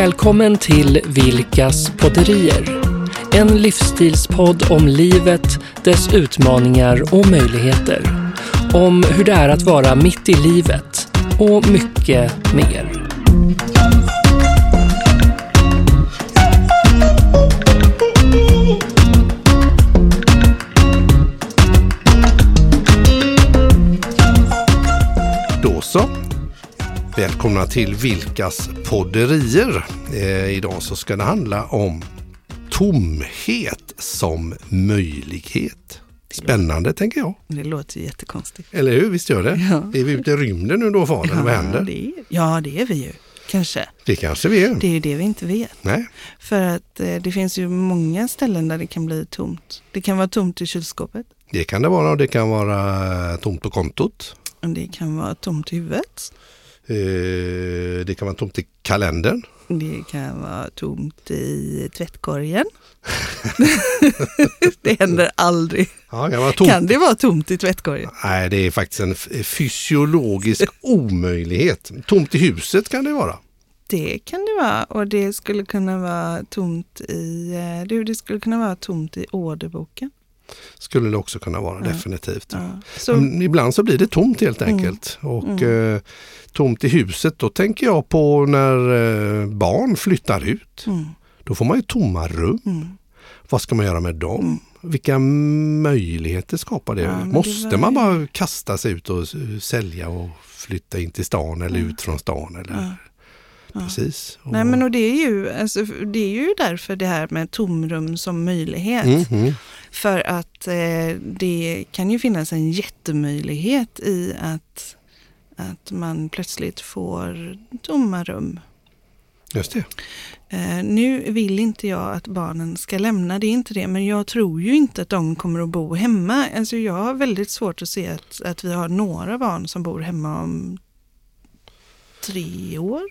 Välkommen till Vilkas podderier. En livsstilspodd om livet, dess utmaningar och möjligheter. Om hur det är att vara mitt i livet och mycket mer. Välkomna till Vilkas podderier. Eh, idag så ska det handla om tomhet som möjlighet. Spännande tänker jag. Det låter jättekonstigt. Eller hur? Visst gör det? Ja. Är vi ute i rymden nu då fadern? Vad händer? det är, ja, det är vi ju. Kanske. Det kanske vi är. Det är ju det vi inte vet. Nej, För att eh, det finns ju många ställen där det kan bli tomt. Det kan vara tomt i kylskåpet. det kan det vara och det kan vara tomt på kontot. Och det kan vara tomt i huvudet. Eh, Det kan vara tomt i kalendern. Det kan vara tomt i tvättkorgen. det händer aldrig. Ja, kan tomt. Kan det vara tomt i tvättkorgen? Nej, det är faktiskt en fysiologisk omöjlighet. Tomt i huset kan det vara. Det kan det vara. Och det skulle kunna vara tomt i, eh, du, det skulle kunna vara tomt i orderboken. Skulle det också kunna vara, Ja. definitivt. Ja. Så, ibland så blir det tomt helt Mm. enkelt. Och eh, tomt i huset, då tänker jag på när eh, barn flyttar ut. mm, Då får man ju tomma rum. mm. Vad ska man göra med dem? Vilka möjligheter skapar det? Ja, det Måste var man bara kasta sig ut och sälja och flytta in till stan eller ut från stan? Eller? Ja. Precis. Och- Nej men och det är, ju, alltså, det är ju därför det här med tomrum som möjlighet. Mhm. För att eh, det kan ju finnas en jättemöjlighet i att, att man plötsligt får tomma rum. Just det. Eh, nu vill inte jag att barnen ska lämna, det är inte det, men jag tror ju inte att de kommer att bo hemma. Alltså jag har väldigt svårt att se att, att vi har några barn som bor hemma om tre år.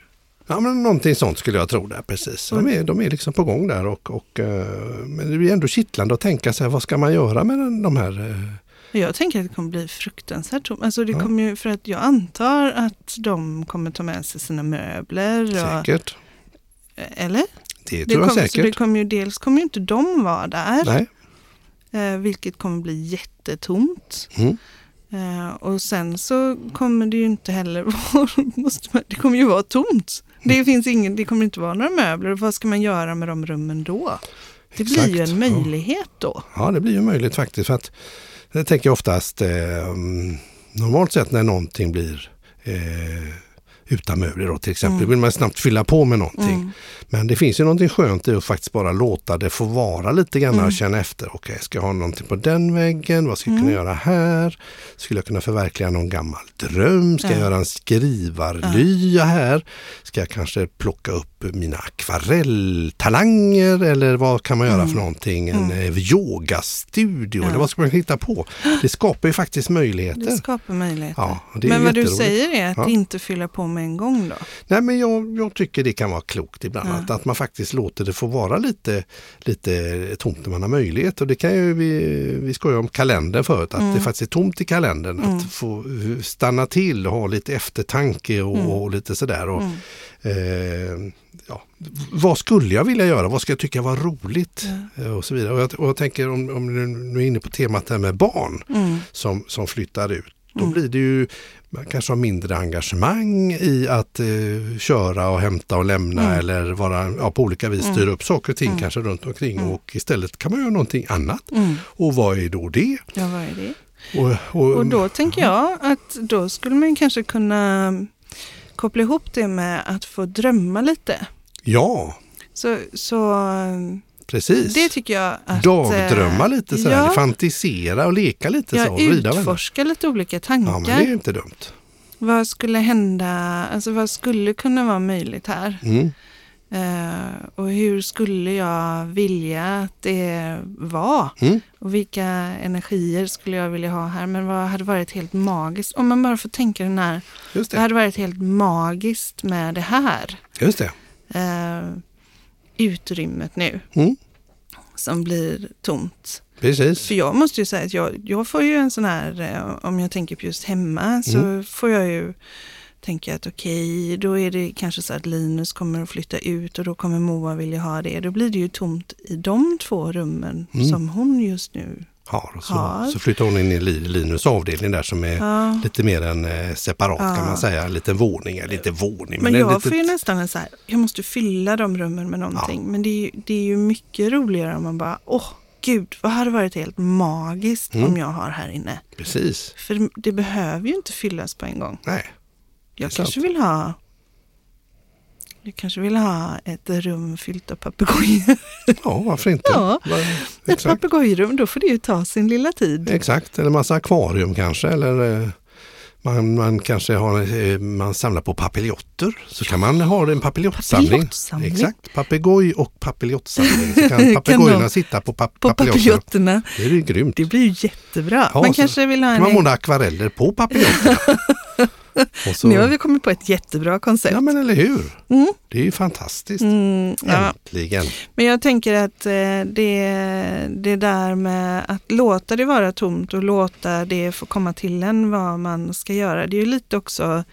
Ja, men någonting sånt skulle jag tro där, precis. De är, de är liksom på gång där och, och eh, men det blir ändå kittlande att tänka sig vad ska man göra med den- de här eh, Jag tänker att det kommer bli fruktansvärt tomt. Alltså det Ja. kommer ju, för att jag antar att de kommer ta med sig sina möbler. Och, säkert. eller? Det Det tror jag kommer, så det säkert. kommer ju, dels kommer ju inte de vara där, Nej. eh, vilket kommer bli jättetomt. Mm. Eh, och sen så kommer det ju inte heller vara, det kommer ju vara tomt. Det, finns ingen, det kommer inte vara några möbler. Vad ska man göra med de rummen då? Det blir ju Exakt, en möjlighet då. Ja, det blir ju möjligt faktiskt. För att, jag tänker oftast, eh, normalt sett när någonting blir eh, utan möbler då, till exempel, Mm. vill man snabbt fylla på med någonting. Mm. Men det finns ju någonting skönt i att faktiskt bara låta det få vara lite grann Mm. och känna efter. Okej, ska jag ha någonting på den väggen? Vad ska jag kunna Mm. göra här? Skulle jag kunna förverkliga någon gammal dröm? Ska jag Ja. göra en skrivarlya här? Ska jag kanske plocka upp mina akvarelltalanger? Eller vad kan man göra Mm. för någonting? En Mm. eh, yogastudio? Eller vad ska man hitta på? Det skapar ju faktiskt Det möjligheter. skapar möjligheter. Ja, det Men vad du säger är att Ja. inte fylla på med en gång då? Nej men jag, jag tycker det kan vara klokt ibland Ja. att, att man faktiskt låter det få vara lite, lite tomt när man har möjlighet. Och det kan ju, vi, vi skojade om kalendern förut, att Mm. det faktiskt är tomt i kalendern. Mm. Att få stanna till och ha lite eftertanke och, Mm. och lite sådär. Och, Mm. eh, ja, vad skulle jag vilja göra? Vad ska jag tycka var roligt? Eh, Och så vidare. Och jag, och jag tänker om, om du nu är inne på temat där med barn Mm. som, som flyttar ut. Då Mm. blir det ju, man kanske har mindre engagemang i att eh, köra och hämta och lämna Mm. eller vara, ja, på olika vis Mm. styra upp saker och ting Mm. kanske runt omkring Mm. och istället kan man göra någonting annat. Och vad är då det? Ja, vad är det? Och, och, Och då tänker jag att då skulle man kanske kunna koppla ihop det med att få drömma lite. Ja, Så, så precis. det tycker jag att... Dagdrömma eh, lite sådär, Ja, fantisera och leka lite så. ja och vrida väl. utforska lite olika tankar. Ja, men det är inte dumt. Vad skulle hända, alltså vad skulle kunna vara möjligt här? Mm. Eh, och hur skulle jag vilja att det var? Mm. Och vilka energier skulle jag vilja ha här? Men vad hade varit helt magiskt? Om man bara får tänka den här, Just det det. hade varit helt magiskt med det här Just det. eh, utrymmet nu Mm. som blir tomt. Precis. För jag måste ju säga att jag, jag får ju en sån här, eh, om jag tänker på just hemma, så Mm. får jag ju tänker jag att okej, då är det kanske så att Linus kommer att flytta ut och då kommer Moa vilja ha det. Då blir det ju tomt i de två rummen Mm. som hon just nu Har. Så, Har. så flyttar hon in i Li- Linus avdelning där som är Ja. lite mer en eh, separat kan Ja. man säga. En liten våning, eller lite våning. Men en jag litet- får ju nästan en så här, jag måste fylla de rummen med någonting. Men det är, ju, det är ju mycket roligare om man bara, åh gud, vad hade varit helt magiskt Mm. om jag har här inne. Precis. För det behöver ju inte fyllas på en gång. Nej. Jag kanske sant. vill ha jag kanske vill ha ett rum fyllt av papegojor. Ja, varför inte? Ja, Ett papegojrum, då får det ju ta sin lilla tid. Exakt, eller massa akvarium kanske. Eller eh, man, man kanske har, eh, man samlar på papiljotter. Så kan man ha en papiljottsamling. Exakt, papegoj och papiljottsamling. Så kan papegojorna sitta på, pap- På papiljotter. Det är ju grymt. Det blir ju jättebra. Ja, man kanske vill ha kan man en... måla akvareller på papiljoterna. Så- Nu har vi kommit på ett jättebra koncept. Ja men eller hur. Mm. Det är ju fantastiskt. Mm, ja. Äntligen. Men jag tänker att eh, det, det där med att låta det vara tomt och låta det få komma till en vad man ska göra. Det är ju lite också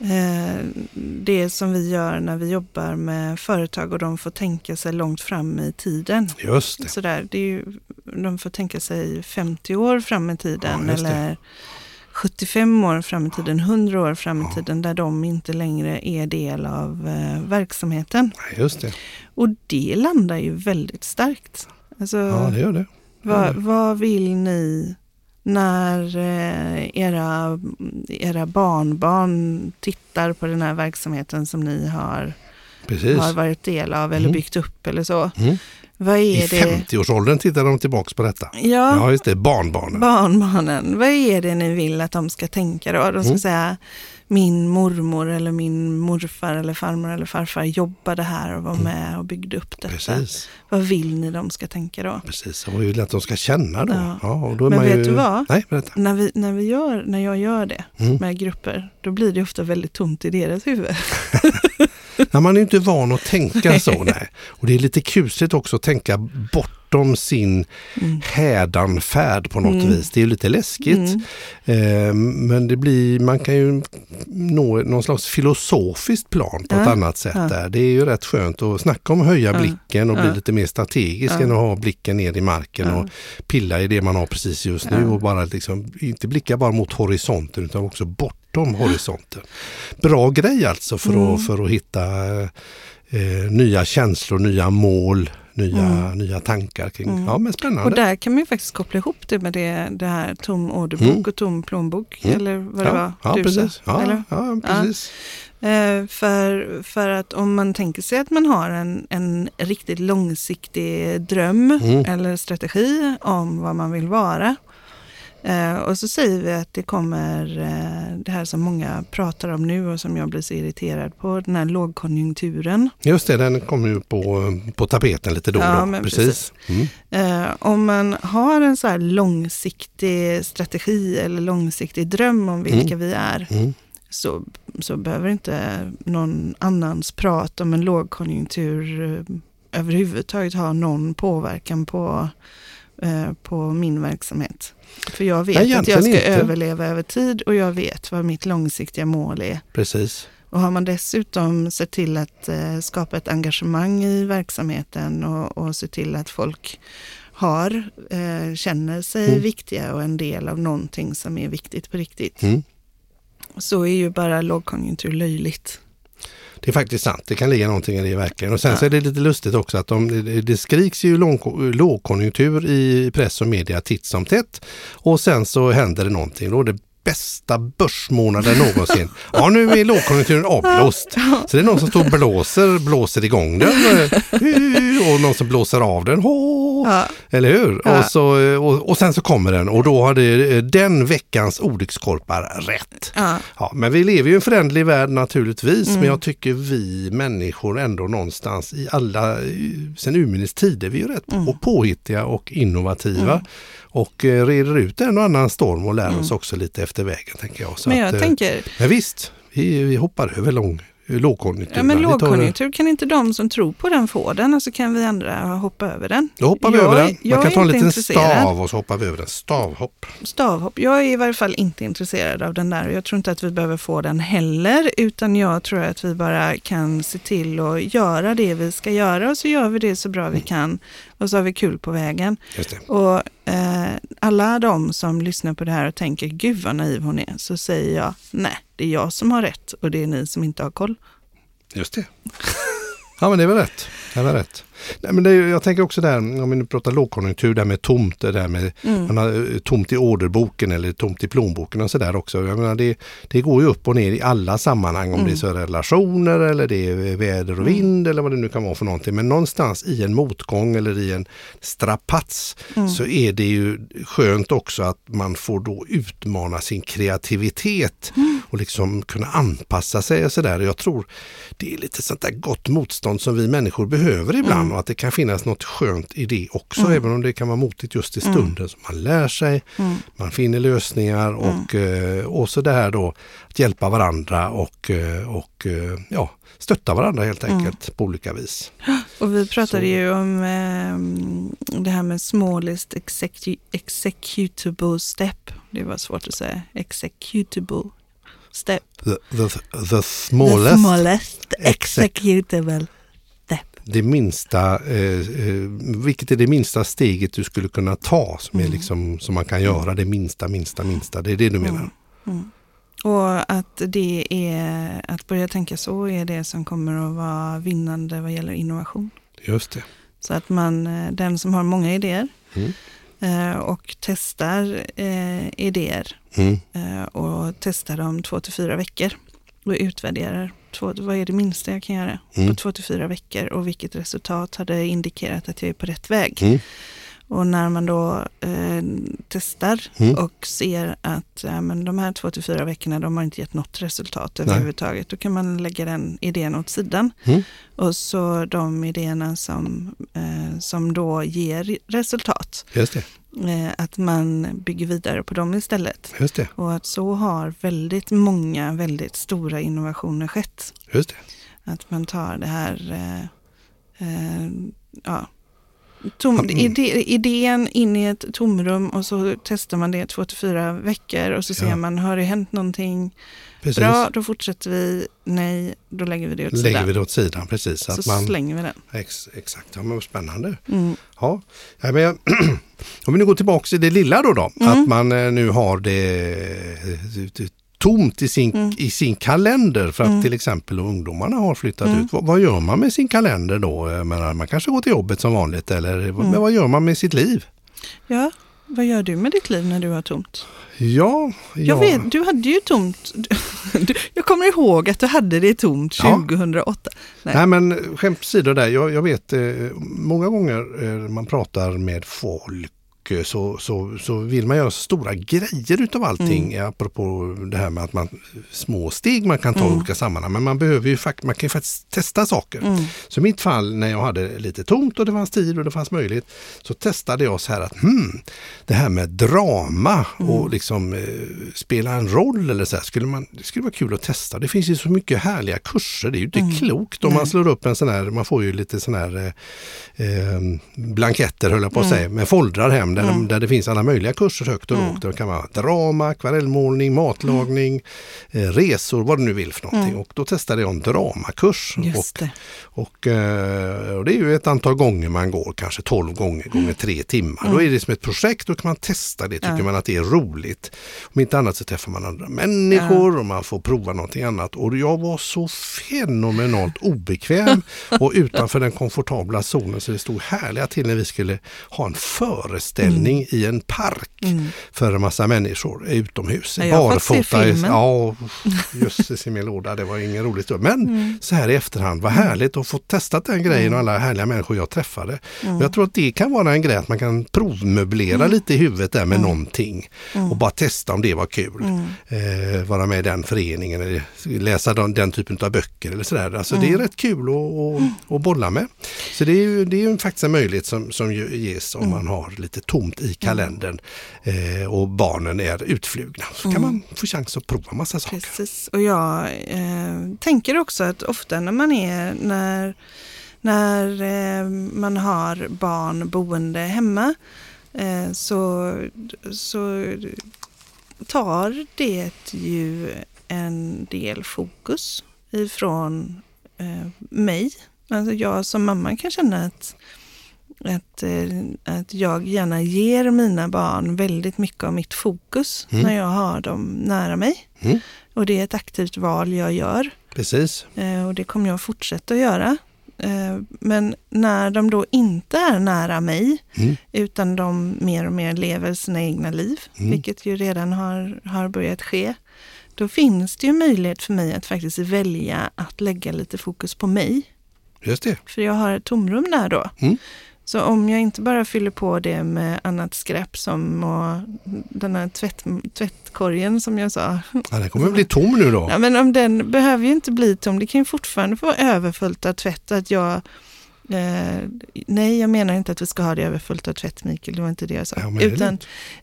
eh, det som vi gör när vi jobbar med företag och de får tänka sig långt fram i tiden. Just det. Sådär, det är ju, de får tänka sig 50 år fram i tiden Ja, eller 75 år fram i tiden, 100 år fram i tiden där de inte längre är del av eh, verksamheten. Just det. Och det landar ju väldigt starkt. Alltså, Ja det gör det. vad, vad vill ni när eh, era, era barnbarn tittar på den här verksamheten som ni har, Precis. har varit del av eller Mm. byggt upp eller så? Mm. Vad I är det? 50-årsåldern tittar de tillbaks på detta. Ja, Ja just det, barnbarnen. barnbarnen. Vad är det ni vill att de ska tänka då? De ska Mm. säga min mormor eller min morfar eller farmor eller farfar jobbade här och var med och byggde upp detta. Mm. Precis. Vad vill ni de ska tänka då? Precis, vad vill att de ska känna då? Ja. Ja. och då Men vet ju... du vad? Nej, berätta. När, vi, när, vi gör, när jag gör det Mm. med grupper, då blir det ofta väldigt tomt i deras huvud. Nej, man är inte van att tänka så. Nej. Och det är lite kusligt också att tänka bortom sin Mm. hädanfärd på något Mm. vis. Det är lite läskigt. Mm. Eh, men det blir, man kan ju nå någon slags filosofiskt plan på ett Ja, annat sätt ja. där. Det är ju rätt skönt att snacka om att höja Ja, blicken och bli lite mer strategisk än att ha blicken ner i marken och pilla i det man har precis just nu och bara liksom, inte blicka bara mot horisonten utan också bortom horisonten. Bra grej alltså för, Mm. att, för att hitta eh, nya känslor, nya mål, nya, Mm. nya tankar kring. Mm. Ja men spännande. Och där kan man ju faktiskt koppla ihop det med det, det här tom orderbok Mm. och tom plånbok. Mm. Eller vad det ja, var ja, du precis. sa. Ja, ja, precis. Eh, för, för att om man tänker sig att man har en, en riktigt långsiktig dröm Mm. eller strategi om vad man vill vara. Eh, och så säger vi att det kommer eh, det här som många pratar om nu och som jag blir så irriterad på, den här lågkonjunkturen. Just det, den kommer ju på, på tapeten lite då och Ja, då. men precis. Mm. Eh, om man har en så här långsiktig strategi eller långsiktig dröm om vilka vi är Mm. så, så behöver inte någon annans prat om en lågkonjunktur överhuvudtaget ha någon påverkan på, på min verksamhet. För jag vet Nej, att jag ska inte. överleva över tid och jag vet vad mitt långsiktiga mål är. Precis. Och har man dessutom sett till att eh, skapa ett engagemang i verksamheten och, och se till att folk har, eh, känner sig Mm. viktiga och en del av någonting som är viktigt på riktigt. Mm. Så är ju bara lågkonjunktur löjligt. Det är faktiskt sant, det kan ligga någonting i det verkligen. Och sen Ja. så är det lite lustigt också att de, det- skriks ju lång, lågkonjunktur i press och media titt som tätt. Och sen så händer det någonting. Då det bästa börsmånaden någonsin. Ja, nu är lågkonjunkturen avblåst. Så det är någon som står och blåser, blåser igång den. Och någon som blåser av den. Ja, Eller hur? Ja. Och, så, och, och sen så kommer den och då har det, den veckans olyckskorpar rätt. ja, Ja, men vi lever ju i en förändlig värld naturligtvis, Mm. men jag tycker vi människor ändå någonstans i alla, sen urminnes tider, vi är ju rätt Mm. på, påhittiga och innovativa. Och eh, reder ut en och annan storm och lär oss också lite efter vägen tänker jag. Så men jag att, eh, tänker, Men visst, vi, vi hoppar över lång, lågkonjunktur. Ja, men? Vi tar lågkonjunktur, kan inte de som tror på den få den och så kan vi andra hoppa över den? Då hoppar vi Jag över den. Man kan ta en liten intresserad. stav och så hoppar vi över den. Stavhopp. Stavhopp. Jag är i varje fall inte intresserad av den där och jag tror inte att vi behöver få den heller utan jag tror att vi bara kan se till att göra det vi ska göra och så gör vi det så bra vi kan och så har vi kul på vägen. Just det. Och eh, alla de som lyssnar på det här och tänker gud vad naiv hon är så säger jag nej, det är jag som har rätt och det är ni som inte har koll. Just det. Ja men det är väl rätt. Det är väl rätt. Nej, men det, jag tänker också där, om vi nu pratar lågkonjunktur, det här med tomt, det där med Mm. man har eh, tomt i orderboken eller tomt i plånboken och sådär också. Jag menar, det, det går ju upp och ner i alla sammanhang om det är så relationer eller det är väder och vind eller vad det nu kan vara för någonting. Men någonstans i en motgång eller i en strapats så är det ju skönt också att man får då utmana sin kreativitet och liksom kunna anpassa sig och sådär. Jag tror det är lite sånt där gott motstånd som vi människor behöver ibland och att det kan finnas något skönt i det också, även om det kan vara motigt just i stunden. Så man lär sig, man finner lösningar och, eh, och så det här då att hjälpa varandra och, eh, och eh, ja, stötta varandra helt enkelt på olika vis. Och vi pratade Så- ju om eh, det här med smallest execu- executable step. Det var svårt att säga. Executable step. The, the, the The smallest, smallest exec- executable step. det minsta, eh, eh, vilket är det minsta steget du skulle kunna ta som, är liksom, som man kan göra, det minsta, minsta, minsta. Det är det du menar? Och att det är, att börja tänka så är det som kommer att vara vinnande vad gäller innovation. Just det. Så att man, eh, den som har många idéer Mm. Eh, och testar eh, idéer Mm. eh, och testar dem två till fyra veckor och utvärderar två, vad är det minsta jag kan göra Mm. på två till fyra veckor och vilket resultat hade indikerat att jag är på rätt väg. Mm. Och när man då eh, testar Mm. och ser att ja, men de här två till fyra veckorna de har inte gett något resultat Nej. överhuvudtaget, då kan man lägga den idén åt sidan. Mm. Och så de idéerna som, eh, som då ger resultat, Just det. eh, att man bygger vidare på dem istället. Just det. Och att så har väldigt många väldigt stora innovationer skett. Just det. Att man tar det här, eh, eh, ja, tom, Mm. ide, idén in i ett tomrum och så testar man det två till fyra veckor och så ser Ja. man, har det hänt någonting? Precis. Bra, då fortsätter vi. Nej, då lägger vi det åt Lägger sidan. vi det åt sidan, precis. Så så man, slänger vi den. ex, exakt, ja, men spännande. Mm. Ja. Ja, men jag, om vi nu går tillbaka till det lilla då, då Mm. att man eh, nu har det tomt i sin, Mm. i sin kalender för att till exempel ungdomarna har flyttat Mm. ut. Vad, vad gör man med sin kalender då? Jag menar, man kanske går till jobbet som vanligt eller Mm. men vad gör man med sitt liv? Ja, vad gör du med ditt liv när du har tomt? Ja, Jag ja. vet, du hade ju tomt. Du, jag kommer ihåg att du hade det tomt Ja. 2008. Nej. Nej men skämt åsido där, jag, jag vet eh, många gånger eh, man pratar med folk eh, så, så, så vill man göra stora grejer utav allting. Mm. Apropå det här med att man små steg man kan ta Mm. i olika sammanhang. Men man behöver ju fakt- man kan ju faktiskt testa saker. Mm. Så i mitt fall när jag hade lite tomt och det fanns tid och det fanns möjlighet så testade jag så här att hmm, det här med drama Mm. och liksom eh, spela en roll eller så här, skulle man, det skulle vara kul att testa. Det finns ju så mycket härliga kurser, det är ju inte klokt om man Mm. Slår upp en sån här, man får ju lite sån här eh, eh, blanketter höll jag på att Mm. säga, med foldrar hem där, de, där det finns alla möjliga kurser högt och Mm. lågt. Det kan vara drama, akvarellmålning, matlagning, eh, resor, vad du nu vill för någonting. Och då testade jag en dramakurs. och Mm. Det. och, eh, och det är ju ett antal gånger man går, kanske 12 gånger, gånger tre timmar. Då är det som ett projekt, då kan man testa det, tycker Mm. Man att det är roligt. Om inte annat så träffar man andra människor och man får prova någonting annat. Och jag var så fenomenalt obekväm och utanför den komfortabla zonen så det stod härliga till när vi skulle ha en föreställning i en park Mm. för en massa människor utomhus. Ja, Barfota. Ja, jösses i min låda, det var ingen rolig stund. Men Mm. så här i efterhand, vad härligt att få testat den grejen och alla härliga människor jag träffade. Mm. Jag tror att det kan vara en grej att man kan provmöblera lite i huvudet där med någonting och bara testa om det var kul. Mm. Eh, vara med i den föreningen eller läsa den, den typen av böcker eller sådär. Alltså det är Mm. rätt kul att, att, att bolla med. Så det är ju, det är ju faktiskt en möjlighet som, som ges om man har lite tomt tomt i kalendern eh, och barnen är utflugna. Så kan Mm. man få chans att prova massa saker. Precis, och jag eh, tänker också att ofta när man är, när, när eh, man har barn boende hemma eh, så, så tar det ju en del fokus ifrån eh, mig. Alltså jag som mamma kan känna att, att, eh, att jag gärna ger mina barn väldigt mycket av mitt fokus Mm. när jag har dem nära mig. Mm. Och det är ett aktivt val jag gör Precis. eh, och det kommer jag fortsätta att göra. Eh, Men när de då inte är nära mig Mm. utan de mer och mer lever sina egna liv, Mm. vilket ju redan har, har börjat ske, då finns det ju möjlighet för mig att faktiskt välja att lägga lite fokus på mig. Just det. För jag har ett tomrum där då. Mm. Så om jag inte bara fyller på det med annat skräp som och den här tvätt, tvättkorgen som jag sa. Ja, den kommer bli tom nu då. Ja, men om den behöver ju inte bli tom, det kan ju fortfarande få vara överfullt av tvätt. Att jag, eh, nej, jag menar inte att vi ska ha det överfullt av tvätt, Mikael, det var inte det jag sa. Ja, Utan,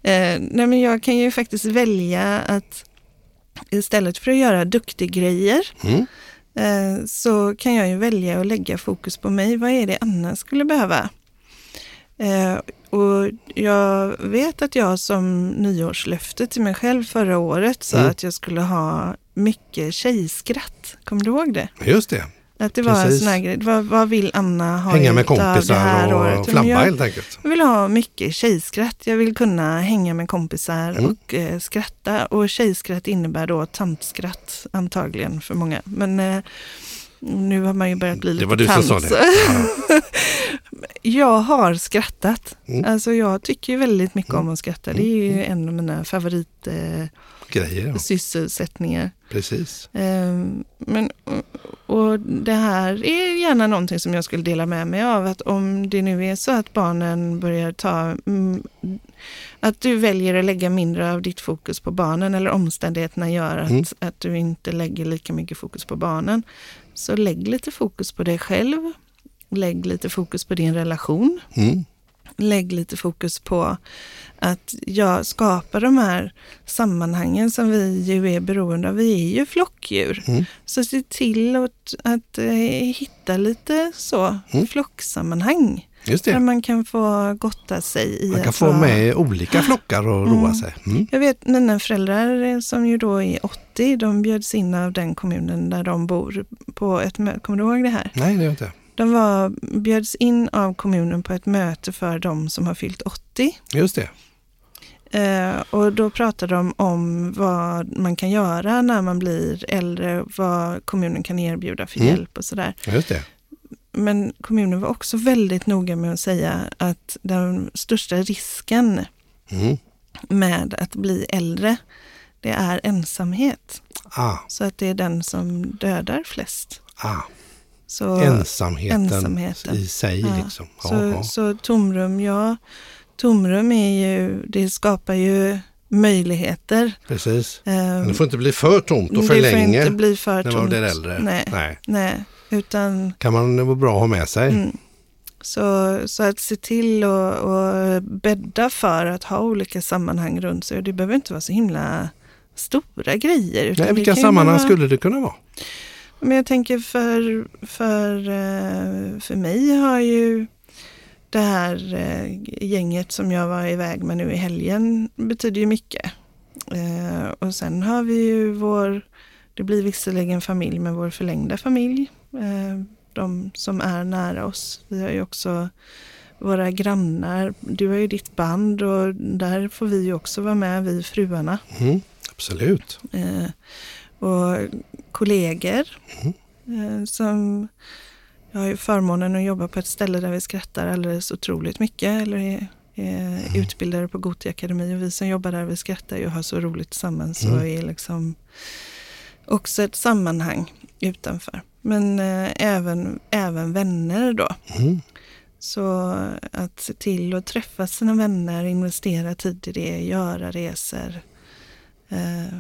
eh, nej, men jag kan ju faktiskt välja att istället för att göra duktig grejer Mm. eh, så kan jag ju välja att lägga fokus på mig. Vad är det Anna skulle behöva? Eh, och jag vet att jag som nyårslöfte till mig själv förra året sa Mm. att jag skulle ha mycket tjejskratt. Kommer du ihåg det? Just det. Att det var en Precis. sån här grej. Vad, vad vill Anna ha Hänga med av det här kompisar året? och Men flabba jag, helt enkelt. jag vill ha mycket tjejskratt. Jag vill kunna hänga med kompisar Mm. och eh, skratta. Och tjejskratt innebär då tantskratt antagligen för många. Men eh, nu har man ju börjat bli Det lite var du som sa det. Ja. Jag har skrattat. Mm. Alltså jag tycker väldigt mycket om att skratta. Det är ju Mm. en av mina favoritsysselsättningar. Grejer, ja. Eh, sysselsättningar. Precis. Ehm, Men, och- det här är gärna någonting som jag skulle dela med mig av. Att om det nu är så att barnen börjar ta... mm, Att du väljer att lägga mindre av ditt fokus på barnen eller omständigheterna gör att, Mm. att du inte lägger lika mycket fokus på barnen. Så lägg lite fokus på dig själv. Lägg lite fokus på din relation. Mm. Lägg lite fokus på att jag skapar de här sammanhangen som vi ju är beroende av. Vi är ju flockdjur. Mm. Så se till att, att eh, hitta lite så Mm. flocksammanhang. Just Där det. man kan få gotta sig i Man kan få vara- med olika flockar och roa Mm. sig. Mm. Jag vet mina föräldrar som ju då är 80, de bjöds in av den kommunen där de bor på ett möte. Kommer du ihåg det här? Nej, det gör jag inte. De var, bjöds in av kommunen på ett möte för de som har fyllt 80. Just det. Eh, och då pratade de om vad man kan göra när man blir äldre, vad kommunen kan erbjuda för Mm. hjälp och sådär. Just det. Men kommunen var också väldigt noga med att säga att den största risken Mm. med att bli äldre, det är ensamhet. Ah, Så att det är den som dödar flest. ah. Så, Ensamheten, ensamheten. i sig Ja. liksom. Ja, så, ja. så tomrum, ja, tomrum är ju, det skapar ju möjligheter. Precis. Eh, Men det får inte bli för tomt och det för får länge inte bli för när man tomt. blir äldre. Nej, Nej. nej, utan Kan man vara bra att ha med sig. mm. så, så att se till och, och bädda för att ha olika sammanhang runt sig. Och det behöver inte vara så himla stora grejer. Nej, vilka sammanhang vara- skulle det kunna vara? Men jag tänker för, för, eh, för mig har ju det här eh, gänget som jag var iväg med nu i helgen betyder ju mycket. Eh, Och sen har vi ju vår, det blir visserligen familj med vår förlängda familj. Eh, De som är nära oss. Vi har ju också våra grannar. Du har ju ditt band och där får vi ju också vara med, vi fruarna. Mm, absolut. Eh, och kollegor Mm. eh, som jag har ju förmånen att jobba på ett ställe där vi skrattar alldeles otroligt mycket eller är, är Mm. utbildade på Gothia Akademi och vi som jobbar där vi skrattar ju och har så roligt tillsammans Mm. och är liksom också ett sammanhang utanför. Men eh, även, även vänner då. Mm. Så att se till att träffa sina vänner, investera tid i det, göra resor. Eh,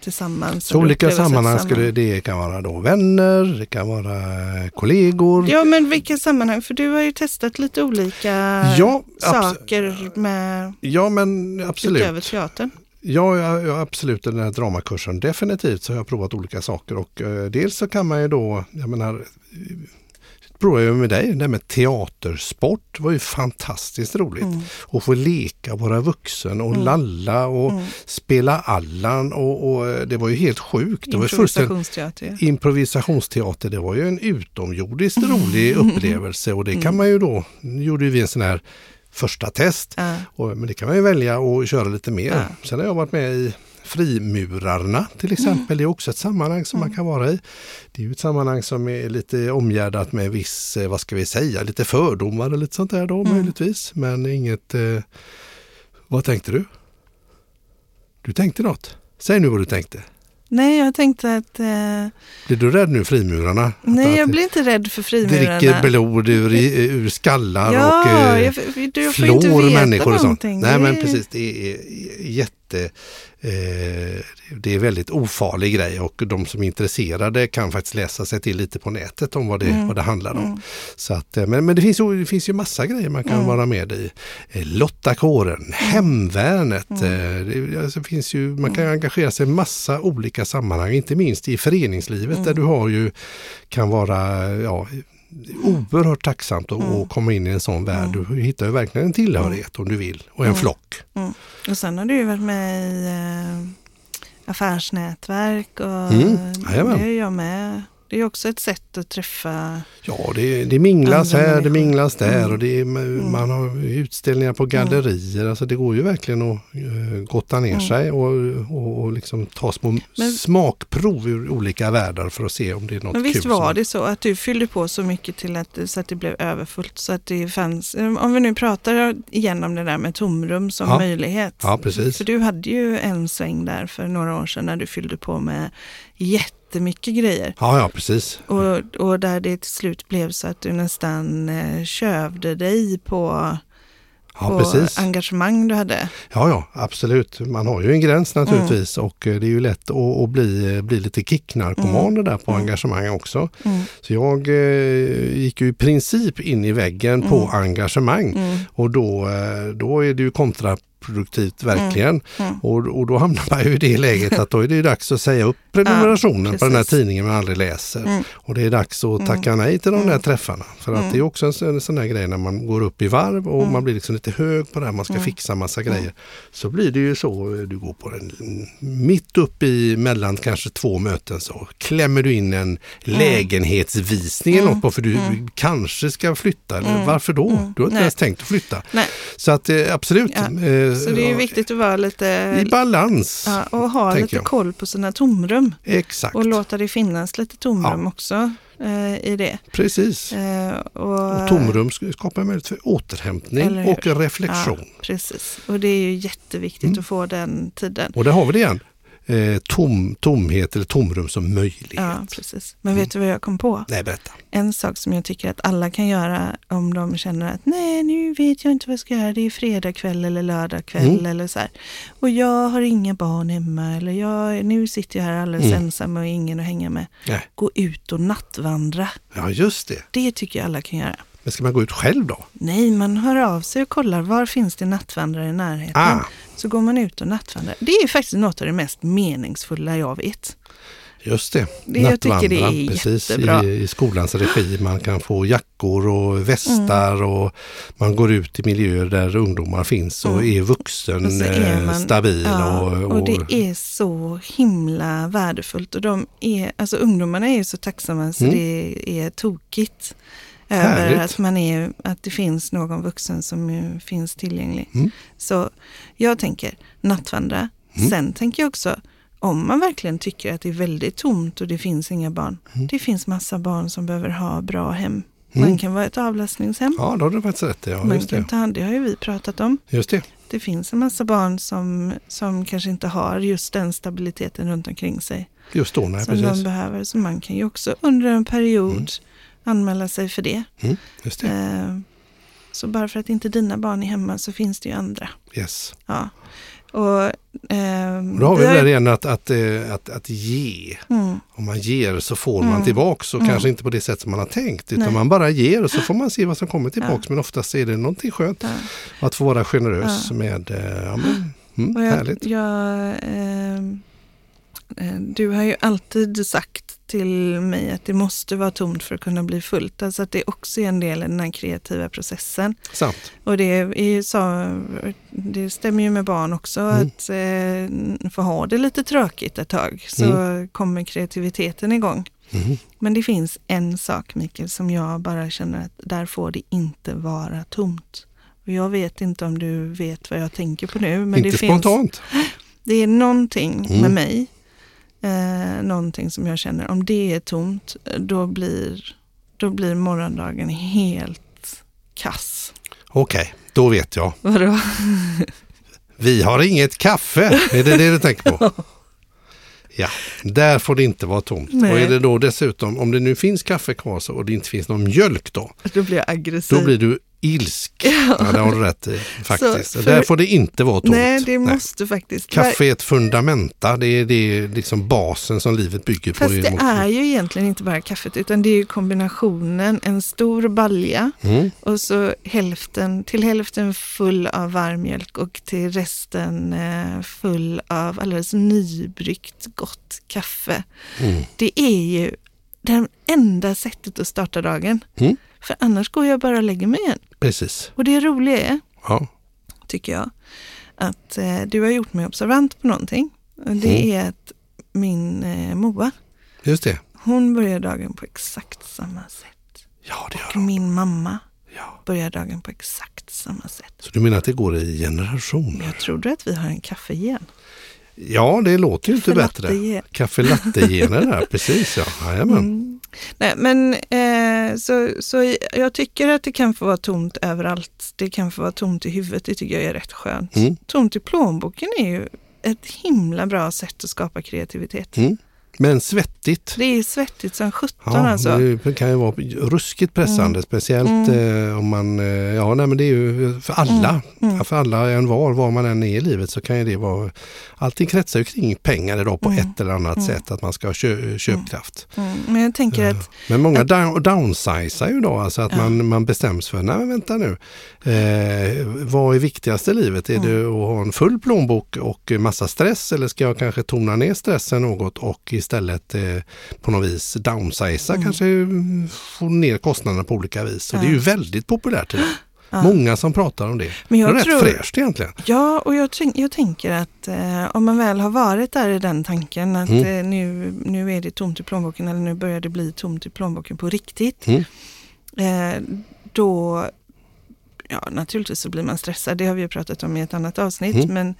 tillsammans. Så olika sammanhang skulle det kan vara då vänner, det kan vara kollegor. Ja, men vilka sammanhang? För du har ju testat lite olika Ja, saker med Ja men absolut. utöver teatern. Ja, ja, ja, absolut. Den här dramakursen. Definitivt så har jag provat olika saker och eh, dels så kan man ju då, jag menar, eh, provade jag med dig, det här med teatersport var ju fantastiskt roligt. Mm. Att få leka, vara vuxen och Mm. lalla och Mm. spela Allan och, och eh, det var ju helt sjukt. Det var Improvisationsteater. ja. improvisationsteater, det var ju en utomjordiskt rolig upplevelse och det kan man ju då, nu gjorde vi en sån här första test, Ja. och, men det kan man ju välja att köra lite mer. Ja. Sen har jag varit med i Frimurarna till exempel, det är också ett sammanhang som man kan vara i. Det är ju ett sammanhang som är lite omgärdat med viss, eh, vad ska vi säga, lite fördomar och lite sånt där då möjligtvis. Men inget, eh, vad tänkte du? Du tänkte något? Säg nu vad du tänkte. Nej, jag tänkte att... Eh, Blir du rädd nu frimurarna? Nej, att jag blir inte rädd för frimurarna. dricker blod ur, i- ur skallar ja, och eh, jag, du får inte veta människor och sånt. någonting. Nej men precis, det är jätte, eh, det är väldigt ofarlig grej och de som är intresserade kan faktiskt läsa sig till lite på nätet om vad det, Mm. vad det handlar om. Mm. Så att, eh, men men det, finns, det finns ju massa grejer man kan Mm. vara med i. Eh, Lottakåren, Hemvärnet, Mm. eh, det, alltså, finns ju, man kan engagera sig i massa olika sammanhang, inte minst i föreningslivet Mm. där du har ju, kan vara ja, oerhört tacksamt att Mm. komma in i en sån värld. Du hittar ju verkligen en tillhörighet om du vill och en Mm. flock. Och sen har du ju varit med i eh, affärsnätverk och Mm, det är jag med. Det är också ett sätt att träffa. Ja, det, det minglas här, det människor. minglas där Mm. och det är, man har utställningar på gallerier. Alltså det går ju verkligen att uh, gotta ner Mm. sig och, och, och liksom ta små Men- smakprov ur olika världar för att se om det är något Men visst kul. var som- det så att du fyllde på så mycket till att, så att det blev överfullt. Så att det fanns, om vi nu pratar igen om det där med tomrum som Ja. möjlighet. Ja, precis. För du hade ju en sväng där för några år sedan när du fyllde på med jättemycket grejer. Ja, ja, precis. Och, och där det till slut blev så att du nästan eh, kövde dig på, Ja, precis. engagemang du hade. Ja, ja, absolut. Man har ju en gräns naturligtvis Mm. och eh, det är ju lätt att, att bli, bli lite kicknarkoman det där på Mm. engagemang också. Mm. Så jag eh, gick ju i princip in i väggen på Mm. engagemang Mm. och då, eh, då är det ju kontraproduktivt verkligen. Mm. Och, och då hamnar man ju i det läget att då är det dags att säga upp prenumerationen Ja, på den här tidningen man aldrig läser. Mm. Och det är dags att tacka nej till de där Mm. träffarna. För att Mm. det är också en, sån- en sån där grej när man går upp i varv och Mm. man blir liksom lite hög på det här, man ska Mm. fixa massa grejer. Så blir det ju så, du går på den mitt upp i mellan kanske två möten så klämmer du in en lägenhetsvisning eller Mm. något på för du Mm. kanske ska flytta. Mm. varför då? Mm. Du har inte Nej. ens tänkt att flytta. Nej. Så att eh, absolut. Ja. Så det är ja, viktigt att vara lite I balans. ja, och ha lite jag. koll på sina tomrum. Exakt, Och låta det finnas lite tomrum också eh, i det. precis. Eh, och, Och tomrum sk- skapar möjlighet för återhämtning och reflektion. Ja, precis. Och det är ju jätteviktigt Mm. att få den tiden. Och där har vi det igen. Eh, tom, tomhet eller tomrum som möjlighet. Ja, precis. Men vet du vad jag kom på? Nej, berätta. En sak som jag tycker att alla kan göra om de känner att nej, nu vet jag inte vad jag ska göra. Det är fredag kväll eller lördag kväll Mm. eller så här. Och jag har inga barn hemma eller jag, nu sitter jag här alldeles Mm. ensam och ingen att hänga med. Nej. Gå ut och nattvandra. Ja, just det. Det tycker jag alla kan göra. Men ska man gå ut själv då? Nej, man hör av sig och kollar var finns det nattvandrare i närheten. Ah, Så går man ut och nattvandrar. Det är faktiskt något av det mest meningsfulla jag vet. just det. Det- Nattvandra, precis, jättebra. i, i skolans regi. Man kan få jackor och västar Mm. och man går ut i miljöer där ungdomar finns och Mm. är vuxen, Och är eh, man- stabil. Ja, och, och det är så himla värdefullt. Och de är, alltså ungdomarna är så tacksamma så Mm. det är tokigt. Över Härligt. att, man är, att det finns någon vuxen som finns tillgänglig. Mm. Så jag tänker nattvandra. Mm. Sen tänker jag också, om man verkligen tycker att det är väldigt tomt och det finns inga barn. Mm. Det finns massa barn som behöver ha bra hem. Mm. Man kan vara ett avlastningshem. Ja, då har du faktiskt rätt. Ja, man kan det. ta hand, det har ju vi pratat om. just det. Det finns en massa barn som, som kanske inte har just den stabiliteten runt omkring sig Just då, nej, som de precis. behöver. Så man kan ju också under en period Mm. Anmäla sig för det. Mm, det. Eh, så bara för att inte dina barn är hemma så finns det ju andra. Yes. Ja. Och, ehm, Då har vi det där igen att, att, eh, att, att ge. Mm, Om man ger så får man Mm. tillbaks och Mm. kanske inte på det sätt som man har tänkt. Utan Nej. man bara ger och så får man se vad som kommer tillbaks. Men oftast är det någonting skönt ja. att få vara generös Ja. med. eh, Ja, men, mm, Och jag, härligt. jag, ehm, eh, du har ju alltid sagt till mig att det måste vara tomt för att kunna bli fullt. Alltså att det också är en del i den här kreativa processen. Sant. Och det, är så, det stämmer ju med barn också, Mm. att eh, få ha det lite tråkigt ett tag så kommer kreativiteten igång. Mm. Men det finns en sak Mikael som jag bara känner att där får det inte vara tomt. Och jag vet inte om du vet vad jag tänker på nu. Men inte det finns, spontant. det är någonting Mm. med mig, eh, någonting som jag känner, om det är tomt, då blir, då blir morgondagen helt kass. Okej, då vet jag. Vadå? Vi har inget kaffe. Är det det du tänker på? Ja, där får det inte vara tomt. Nej. Och är det då dessutom, om det nu finns kaffe kvar så, och det inte finns någon mjölk då, Då blir jag aggressiv. då blir du ilsk. Ja, det har du rätt i faktiskt. För- Där får det inte vara tomt. Nej, det måste faktiskt. Kaffe är ett fundamenta, det är, det är liksom basen som livet bygger på. Fast det mångt- är ju egentligen inte bara kaffet utan det är kombinationen en stor balja Mm, och så hälften, till hälften full av varmmjölk och till resten eh, full av alldeles nybryggt gott kaffe. mm, Det är ju det enda sättet att starta dagen. Mm. För annars går jag bara och lägger mig igen. Precis. Och det roliga är, Ja. tycker jag, att eh, du har gjort mig observant på någonting. Och Det Mm. är att min eh, Moa, Just det. hon börjar dagen på exakt samma sätt. Ja, det gör Och de. min mamma Ja. börjar dagen på exakt samma sätt. Så du menar att det går i generationer? Jag trodde att vi har en kaffe igen. Ja, det låter ju inte Kaffe bättre. Kaffe latte-gener där, precis ja. Jajamän. Mm. Nej, men eh, så, så jag tycker att det kan få vara tomt överallt. Det kan få vara tomt i huvudet, det tycker jag är rätt skönt. Mm. Tomt i plånboken är ju ett himla bra sätt att skapa kreativitet. Mm. Men svettigt. Det är svettigt som sjutton Ja, alltså. Det kan ju vara ruskigt pressande, Mm. speciellt eh, om man, eh, ja nej men det är ju för alla, Mm. Ja, för alla en var, var man än är i livet så kan ju det vara, allting kretsar ju kring pengar idag på Mm. ett eller annat Mm. sätt, att man ska ha kö, köpkraft. Mm. Men jag tänker Ja. att Men många down, downsizar ju då, alltså att Ja. man, man bestäms för, nej men vänta nu, eh, vad är viktigast i livet? Är Mm. det att ha en full plånbok och massa stress eller ska jag kanske tona ner stressen något och istället eh, på något vis downsiza, Mm. kanske få ner kostnaderna på olika vis. Och det är Ja. ju väldigt populärt idag. ja. Många som pratar om det. Men det är jag rätt tror, fräscht egentligen. Ja, och jag, jag tänker att eh, om man väl har varit där i den tanken att Mm. eh, nu, nu är det tomt i plånboken eller nu börjar det bli tomt i plånboken på riktigt. Mm. Eh, då, ja naturligtvis så blir man stressad, det har vi ju pratat om i ett annat avsnitt. Mm. Men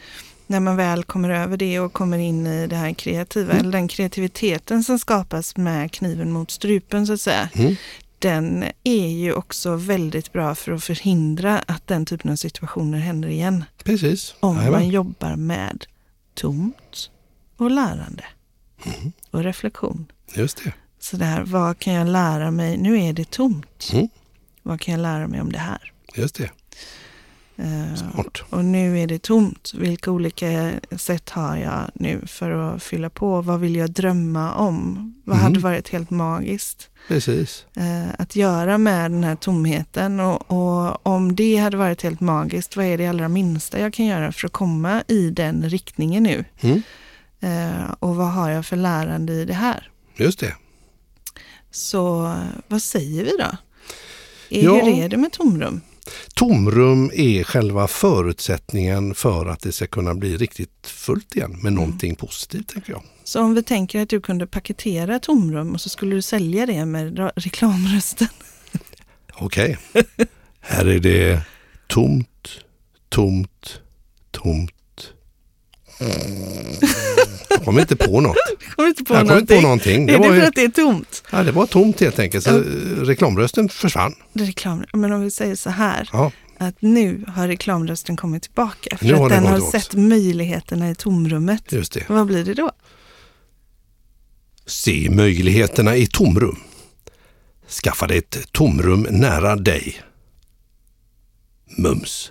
när man väl kommer över det och kommer in i det här kreativa, Mm. eller den kreativiteten som skapas med kniven mot strupen så att säga. Mm. Den är ju också väldigt bra för att förhindra att den typen av situationer händer igen. Precis. Om Jajamän. man jobbar med tomt och lärande Mm. och reflektion. Just det. Så där, vad kan jag lära mig? Nu är det tomt. Mm. Vad kan jag lära mig om det här? Just det. Eh, Smart. och nu är det tomt. Vilka olika sätt har jag nu för att fylla på? Vad vill jag drömma om? Vad Mm. hade varit helt magiskt Precis. eh, att göra med den här tomheten? Och, och om det hade varit helt magiskt, vad är det allra minsta jag kan göra för att komma i den riktningen nu? Mm. Eh, och vad har jag för lärande i det här? Just det. Så vad säger vi då? Är, Ja. Hur är det med tomrum? Tomrum är själva förutsättningen för att det ska kunna bli riktigt fullt igen Mm. med någonting positivt tänker jag. Så om vi tänker att du kunde paketera tomrum och så skulle du sälja det med reklamrösten. Okej, här är det tomt, tomt, tomt. Jag kom inte på något. Jag kommer inte på Jag kom inte på någonting. Det är det för ju, att det är tomt? ja, det var tomt helt enkelt. Så eh, reklamrösten försvann. Reklam. Men om vi säger så här, Ja, att nu har reklamrösten kommit tillbaka. För Nu har att den den har sett möjligheterna i tomrummet. just det. Vad blir det då? Se möjligheterna i tomrum. Skaffa dig ett tomrum nära dig. Mums.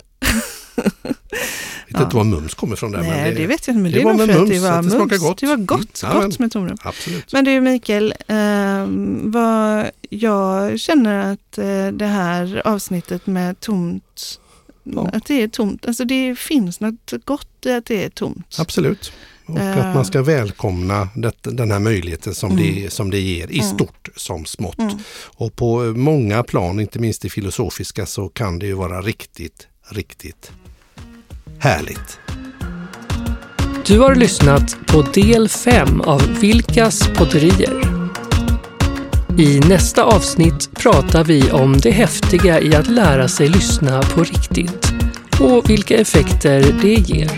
Jag vet inte var mums kommer ifrån där. Nej, men det, vet jag inte, men det det, var nog att mums, det var att det mums. gott. Det var gott, Mm, ja, gott med tomrum. Absolut. Men du Mikael, eh, vad jag känner att eh, det här avsnittet med tomt, Ja. att det är tomt, alltså det finns något gott i att det är tomt. Absolut. Och Eh. att man ska välkomna det, den här möjligheten som, Mm. det, som det ger i Mm. stort som smått. Mm. Och på många plan, inte minst i filosofiska, så kan det ju vara riktigt, riktigt härligt. Du har lyssnat på del 5 av Vilkas podderier. I nästa avsnitt pratar vi om det häftiga i att lära sig lyssna på riktigt och vilka effekter det ger.